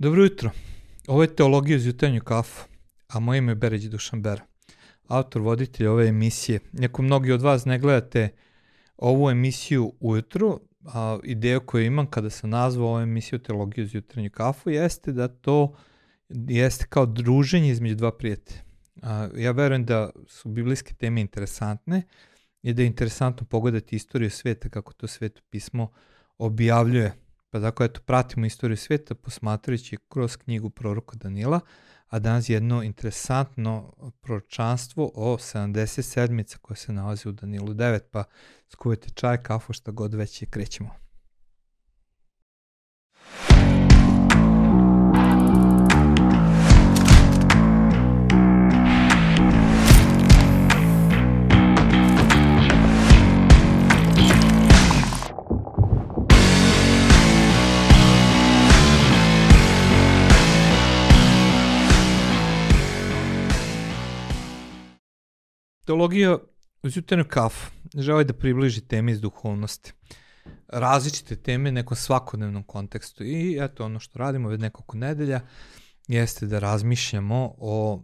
Dobro jutro. Ovo je Teologija uz jutarnju kafu, a moje ime je Beređi Dušanbera, autor, voditelj ove emisije. Neko mnogi od vas ne gledate ovu emisiju ujutru, a ideja koju imam kada sam nazvao ovu emisiju Teologija uz jutarnju kafu jeste da to jeste kao druženje između dva prijatelja. A, ja verujem da su biblijske teme interesantne i da je interesantno pogledati istoriju sveta, kako to sveto pismo objavljuje Pa dakle, eto, pratimo istoriju sveta posmatrajući kroz knjigu proroka Danila, a danas jedno interesantno proročanstvo o 70 sedmica koje se nalazi u Danilu 9, pa skuvajte čaj, kafu, šta god već je, krećemo. Teologija uz jutarnju kafu želi da približi teme iz duhovnosti. Različite teme nekom svakodnevnom kontekstu i eto ono što radimo već nekoliko nedelja jeste da razmišljamo o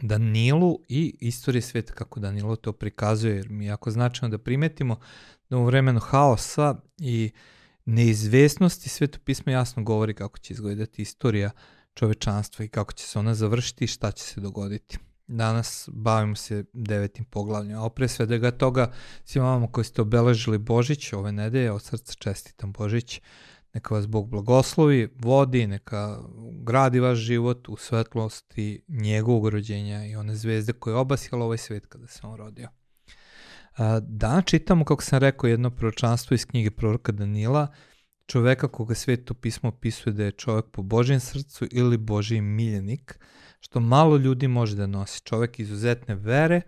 Danilu i istoriji sveta kako Danilo to prikazuje, jer mi je jako značajno da primetimo da u vremenu haosa i neizvesnosti sveto pismo jasno govori kako će izgledati istorija čovečanstva i kako će se ona završiti i šta će se dogoditi. Danas bavimo se devetim poglavljem, a pre svega toga svima vama koji ste obeležili Božić ove nedelje, od srca čestitam Božić, neka vas Bog blagoslovi, vodi, neka gradi vaš život u svetlosti njegovog rođenja i one zvezde koje je obasjala ovaj svet kada se on rodio. Danas čitamo, kako sam rekao, jedno proročanstvo iz knjige proroka Danila, čoveka koga sveto pismo opisuje da je čovek po Božijem srcu ili Božiji miljenik, što malo ljudi može da nosi. Čovek izuzetne vere,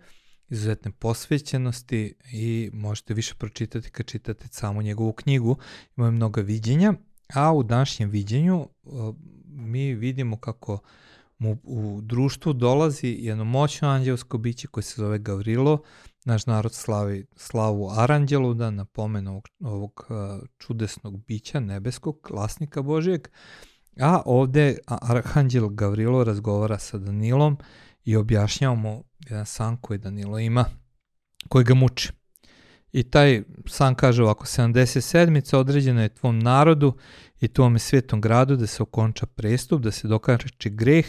izuzetne posvećenosti i možete više pročitati kad čitate samo njegovu knjigu. Ima mnoga viđenja, a u današnjem viđenju mi vidimo kako mu u društvu dolazi jedno moćno anđelsko biće koje se zove Gavrilo, naš narod slavi slavu Aranđelu da na pomen ovog, ovog čudesnog bića nebeskog, glasnika Božijeg, A ovde Arhanđel Gavrilo razgovara sa Danilom i objašnjava mu jedan san koji Danilo ima, koji ga muči. I taj san kaže ovako, 77. određena je tvom narodu i tvome svetom gradu da se okonča prestup, da se dokače greh,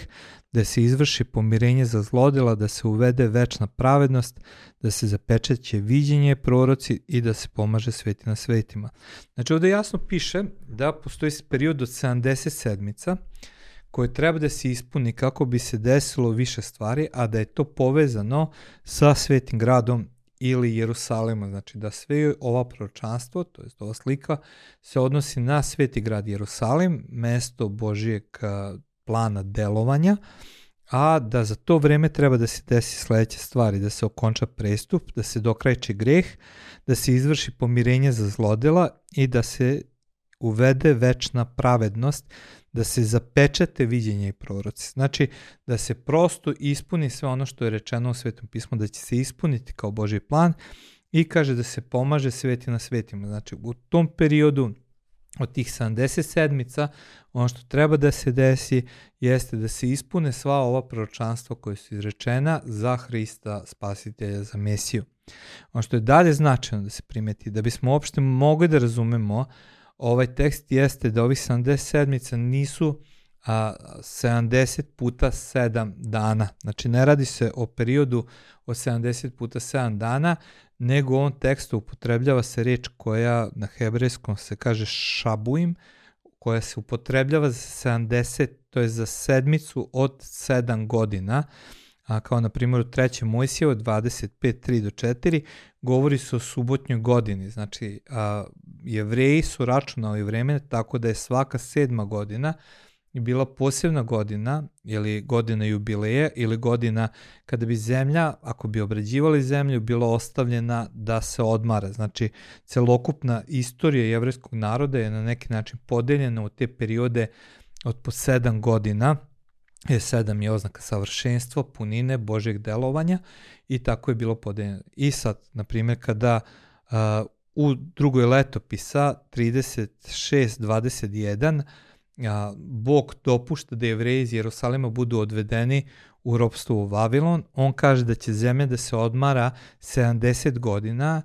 da se izvrši pomirenje za zlodela, da se uvede večna pravednost, da se zapečeće viđenje proroci i da se pomaže sveti na svetima. Znači ovde jasno piše da postoji period od 70 sedmica koje treba da se ispuni kako bi se desilo više stvari, a da je to povezano sa svetim gradom ili Jerusalima, znači da sve ova proročanstvo, to je ova slika, se odnosi na sveti grad Jerusalim, mesto Božijeg plana delovanja, a da za to vreme treba da se desi sledeće stvari, da se okonča prestup, da se dokrajče greh, da se izvrši pomirenje za zlodela i da se uvede večna pravednost, da se zapečate viđenja i proroci. Znači, da se prosto ispuni sve ono što je rečeno u Svetom pismu, da će se ispuniti kao Boži plan i kaže da se pomaže sveti na svetima. Znači, u tom periodu od tih 70 sedmica, ono što treba da se desi jeste da se ispune sva ova proročanstva koje su izrečena za Hrista, spasitelja, za Mesiju. Ono što je dalje značajno da se primeti, da bismo uopšte mogli da razumemo ovaj tekst jeste da ovih 70 sedmica nisu a, 70 puta 7 dana. Znači ne radi se o periodu od 70 puta 7 dana, nego u ovom tekstu upotrebljava se reč koja na hebrejskom se kaže šabuim, koja se upotrebljava za 70, to je za sedmicu od 7 godina, a kao na primjer u 3. Mojsijevo 25.3 do 4 govori se o subotnjoj godini, znači a, jevreji su računali vreme tako da je svaka sedma godina bila posebna godina ili godina jubileja ili godina kada bi zemlja, ako bi obrađivali zemlju, bila ostavljena da se odmara. Znači, celokupna istorija jevreskog naroda je na neki način podeljena u te periode od po sedam godina, je sedam je oznaka savršenstva, punine, Božeg delovanja i tako je bilo podeljeno. I sad, na primjer, kada uh, u drugoj letopisa 36.21 a, Bog dopušta da jevreji iz Jerusalima budu odvedeni u ropstvo u Vavilon. On kaže da će zemlja da se odmara 70 godina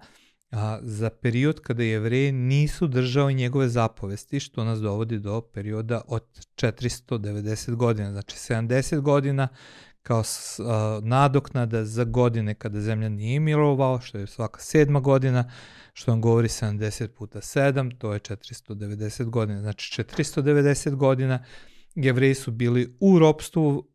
a, za period kada jevreji nisu držali njegove zapovesti, što nas dovodi do perioda od 490 godina. Znači 70 godina kao s, nadoknada za godine kada zemlja nije mirovao, što je svaka sedma godina, što vam govori 70 puta 7, to je 490 godina. Znači 490 godina jevreji su bili u ropstvu,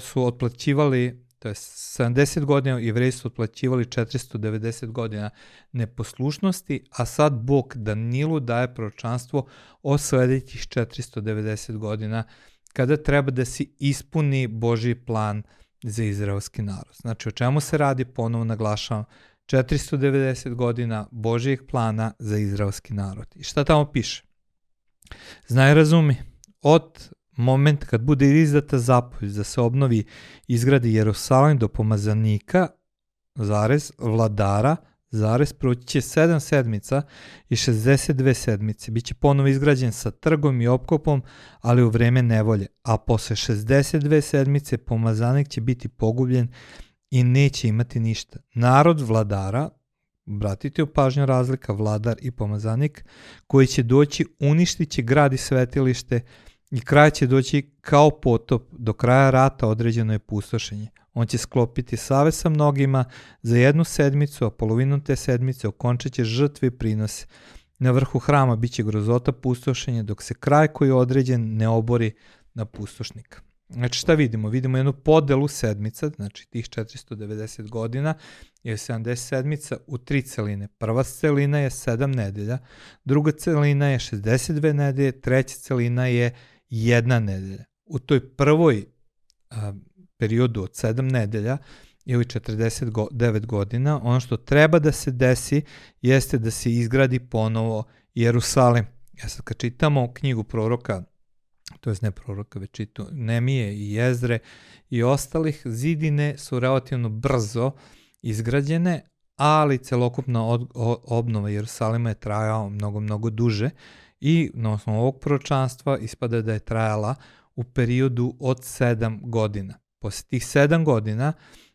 su otplaćivali, to je 70 godina, jevreji su otplaćivali 490 godina neposlušnosti, a sad Bog Danilu daje proročanstvo o sledećih 490 godina kada treba da se ispuni Božji plan za izraelski narod. Znači o čemu se radi, ponovo naglašavam, 490 godina Božijeg plana za izraelski narod. I šta tamo piše? Znaj razumi, od moment kad bude izdata zapovjed da se obnovi izgradi Jerusalim do pomazanika, zarez, vladara, zarez, proći će 7 sedmica i 62 sedmice. Biće ponovo izgrađen sa trgom i opkopom, ali u vreme nevolje. A posle 62 sedmice pomazanik će biti pogubljen i neće imati ništa. Narod vladara, bratite pažnju razlika vladar i pomazanik, koji će doći uništit će grad i svetilište i kraj će doći kao potop, do kraja rata određeno je pustošenje. On će sklopiti save sa mnogima za jednu sedmicu, a polovinu te sedmice okončat će žrtve i prinose. Na vrhu hrama biće grozota pustošenja, dok se kraj koji je određen ne obori na pustošnika. Znači šta vidimo? Vidimo jednu podelu sedmica, znači tih 490 godina je 70 sedmica u tri celine. Prva celina je 7 nedelja, druga celina je 62 nedelje, treća celina je jedna nedelja. U toj prvoj a, periodu od 7 nedelja ili 49 godina, ono što treba da se desi jeste da se izgradi ponovo Jerusalim. Ja sad kad čitamo knjigu proroka to je ne proroka, već čitu Nemije i Jezre i ostalih, zidine su relativno brzo izgrađene, ali celokupna od, obnova Jerusalima je trajala mnogo, mnogo duže i na osnovu ovog proročanstva ispada da je trajala u periodu od 7 godina. Posle tih 7 godina,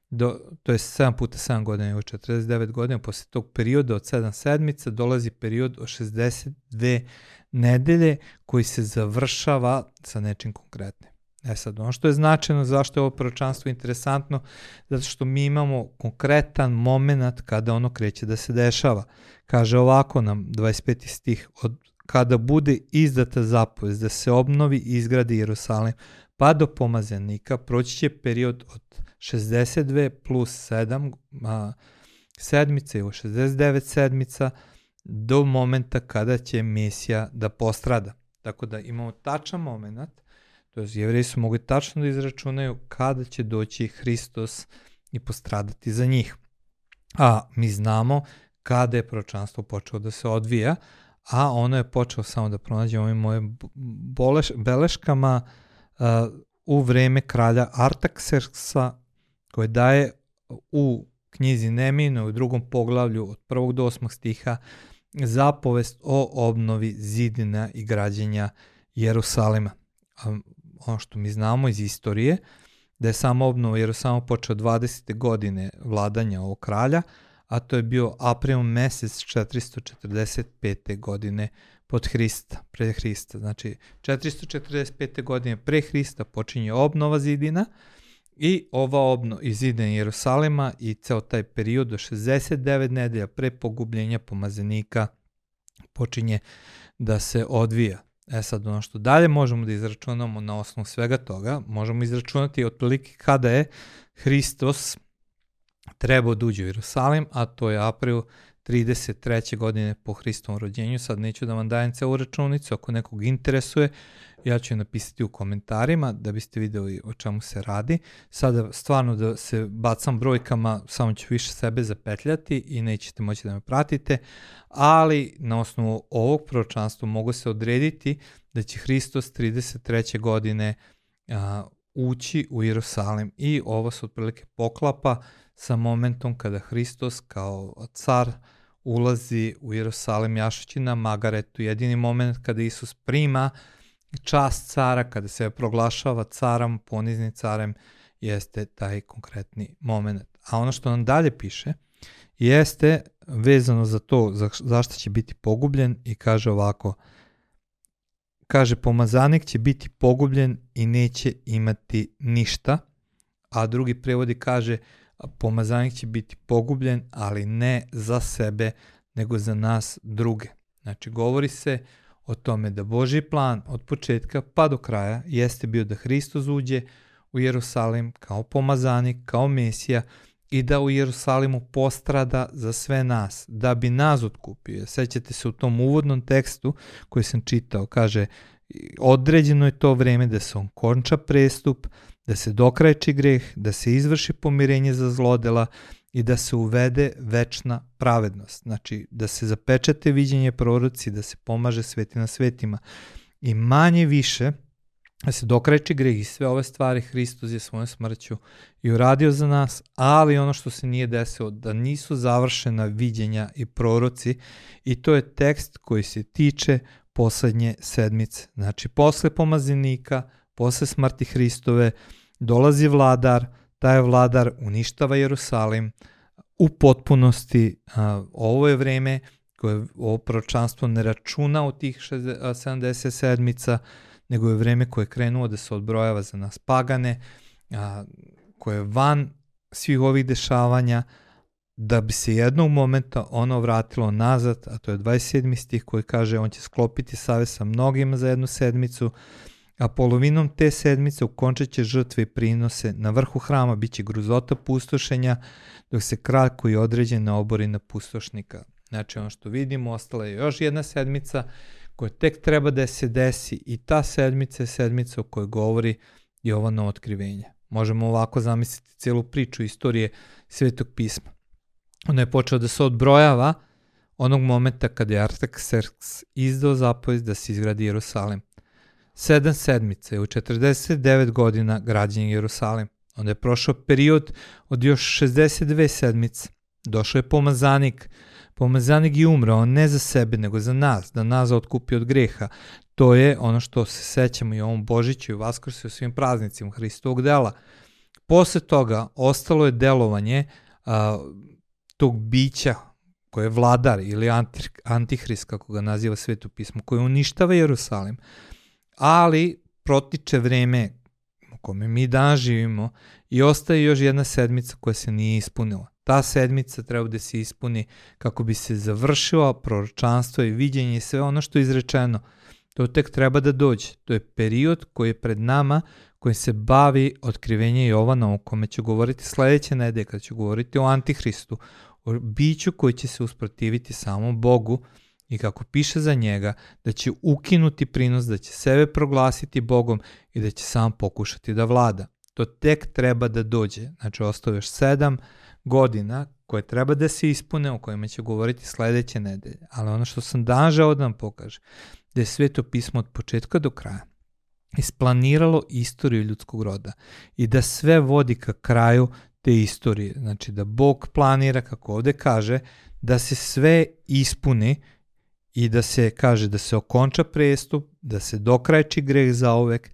do, to je 7 puta 7 godina, ili 49 godina, posle tog perioda od 7 sedmica dolazi period od 62 nedelje koji se završava sa nečim konkretnim. E sad, ono što je značajno, zašto je ovo proročanstvo interesantno, zato što mi imamo konkretan moment kada ono kreće da se dešava. Kaže ovako nam 25. stih, od kada bude izdata zapovest da se obnovi i izgradi Jerusalim, pa do pomazanika proći će period od 62 plus 7 a, sedmice ili 69 sedmica, do momenta kada će Mesija da postrada. Tako da imamo tačan moment, to je jevreji su mogli tačno da izračunaju kada će doći Hristos i postradati za njih. A mi znamo kada je proročanstvo počelo da se odvija, a ono je počelo samo da pronađemo ovim mojim boleš, beleškama u vreme kralja Artaxerxa koje daje u knjizi Nemino u drugom poglavlju od prvog do osmog stiha zapovest o obnovi zidina i građenja Jerusalima. Ono što mi znamo iz istorije, da je samo obnova Jerusalima počeo 20. godine vladanja ovog kralja, a to je bio april mesec 445. godine pod Hrista, pre Hrista. Znači, 445. godine pre Hrista počinje obnova zidina, I ova obno iz Iden Jerusalima i ceo taj period do 69 nedelja pre pogubljenja pomazenika počinje da se odvija. E sad, ono što dalje možemo da izračunamo na osnovu svega toga, možemo izračunati otprilike kada je Hristos trebao da uđe u Jerusalim, a to je april 33. godine po Hristovom rođenju. Sad neću da vam dajem celu računicu, ako nekog interesuje, ja ću je napisati u komentarima da biste videli o čemu se radi. Sada stvarno da se bacam brojkama, samo ću više sebe zapetljati i nećete moći da me pratite, ali na osnovu ovog proročanstva mogu se odrediti da će Hristos 33. godine a, ući u Jerusalim i ovo se otprilike poklapa sa momentom kada Hristos kao car ulazi u Jerusalim jašući na Magaretu. Jedini moment kada Isus prima čast cara, kada se proglašava caram, ponizni carem, jeste taj konkretni moment. A ono što nam dalje piše, jeste vezano za to za, zašto će biti pogubljen i kaže ovako, kaže pomazanik će biti pogubljen i neće imati ništa, a drugi prevodi kaže pomazanik će biti pogubljen, ali ne za sebe, nego za nas druge. Znači, govori se o tome da Boži plan od početka pa do kraja jeste bio da Hristos uđe u Jerusalim kao pomazanik, kao Mesija i da u Jerusalimu postrada za sve nas, da bi nas otkupio. Sećate se u tom uvodnom tekstu koji sam čitao, kaže određeno je to vreme da se on konča prestup, da se dokrajči greh, da se izvrši pomirenje za zlodela i da se uvede večna pravednost. Znači, da se zapečate viđenje proroci, da se pomaže sveti na svetima. I manje više, da se dokrajči greh i sve ove stvari Hristos je svojom smrću i uradio za nas, ali ono što se nije desilo, da nisu završena viđenja i proroci i to je tekst koji se tiče poslednje sedmice. Znači, posle pomazenika, posle smrti Hristove, dolazi vladar, taj vladar uništava Jerusalim u potpunosti. Ovo je vreme koje ovo proročanstvo ne računa od tih 70 sedmica, nego je vreme koje je krenuo da se odbrojava za nas pagane, koje je van svih ovih dešavanja, da bi se jednog momenta ono vratilo nazad, a to je 27. stih koji kaže on će sklopiti save sa mnogima za jednu sedmicu, a polovinom te sedmice ukončat će žrtve i prinose, na vrhu hrama biće gruzota pustošenja, dok se kralj koji određen na obori na pustošnika. Znači ono što vidimo, ostala je još jedna sedmica koja tek treba da se desi i ta sedmica je sedmica o kojoj govori Jovano otkrivenje. Možemo ovako zamisliti cijelu priču istorije Svetog pisma. Ona je počela da se odbrojava onog momenta kada je Artaxerxes izdao zapovest da se izgradi Jerusalim sedam sedmice, u 49 godina građen Jerusalim. Onda je prošao period od još 62 sedmice. Došao je pomazanik. Pomazanik je umrao ne za sebe, nego za nas, da nas otkupi od greha. To je ono što se sećamo i ovom Božiću i Vaskrsu i svim praznicima Hristovog dela. Posle toga ostalo je delovanje a, tog bića koje je vladar ili antihrist, kako ga naziva sveto pismo, koje uništava Jerusalim ali protiče vreme u kome mi danas živimo i ostaje još jedna sedmica koja se nije ispunila. Ta sedmica treba da se ispuni kako bi se završilo proročanstvo i viđenje i sve ono što je izrečeno. To tek treba da dođe. To je period koji je pred nama, koji se bavi otkrivenje Jovana, o kome ću govoriti sledeće nedelje, kad ću govoriti o Antihristu, o biću koji će se usprotiviti samom Bogu, i kako piše za njega da će ukinuti prinos, da će sebe proglasiti Bogom i da će sam pokušati da vlada. To tek treba da dođe. Znači, ostao još sedam godina koje treba da se ispune, o kojima će govoriti sledeće nedelje. Ali ono što sam dan žao da vam pokaže, da je sveto pismo od početka do kraja isplaniralo istoriju ljudskog roda i da sve vodi ka kraju te istorije. Znači da Bog planira, kako ovde kaže, da se sve ispuni i da se kaže da se okonča prestup, da se dokrajči greh zaovek,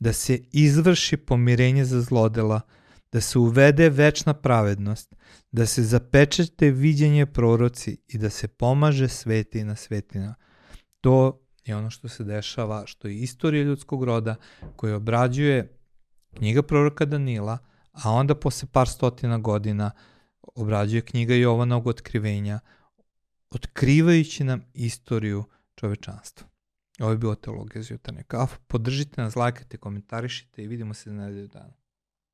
da se izvrši pomirenje za zlodela, da se uvede večna pravednost, da se zapečete viđenje proroci i da se pomaže sveti na svetina. To je ono što se dešava, što je istorija ljudskog roda koja obrađuje knjiga proroka Danila, a onda posle par stotina godina obrađuje knjiga Jovanog otkrivenja, otkrivajući nam istoriju čovečanstva. Ovo je bilo Teologija za jutarnje kafu. Podržite nas, lajkajte, komentarišite i vidimo se za nedelju dana.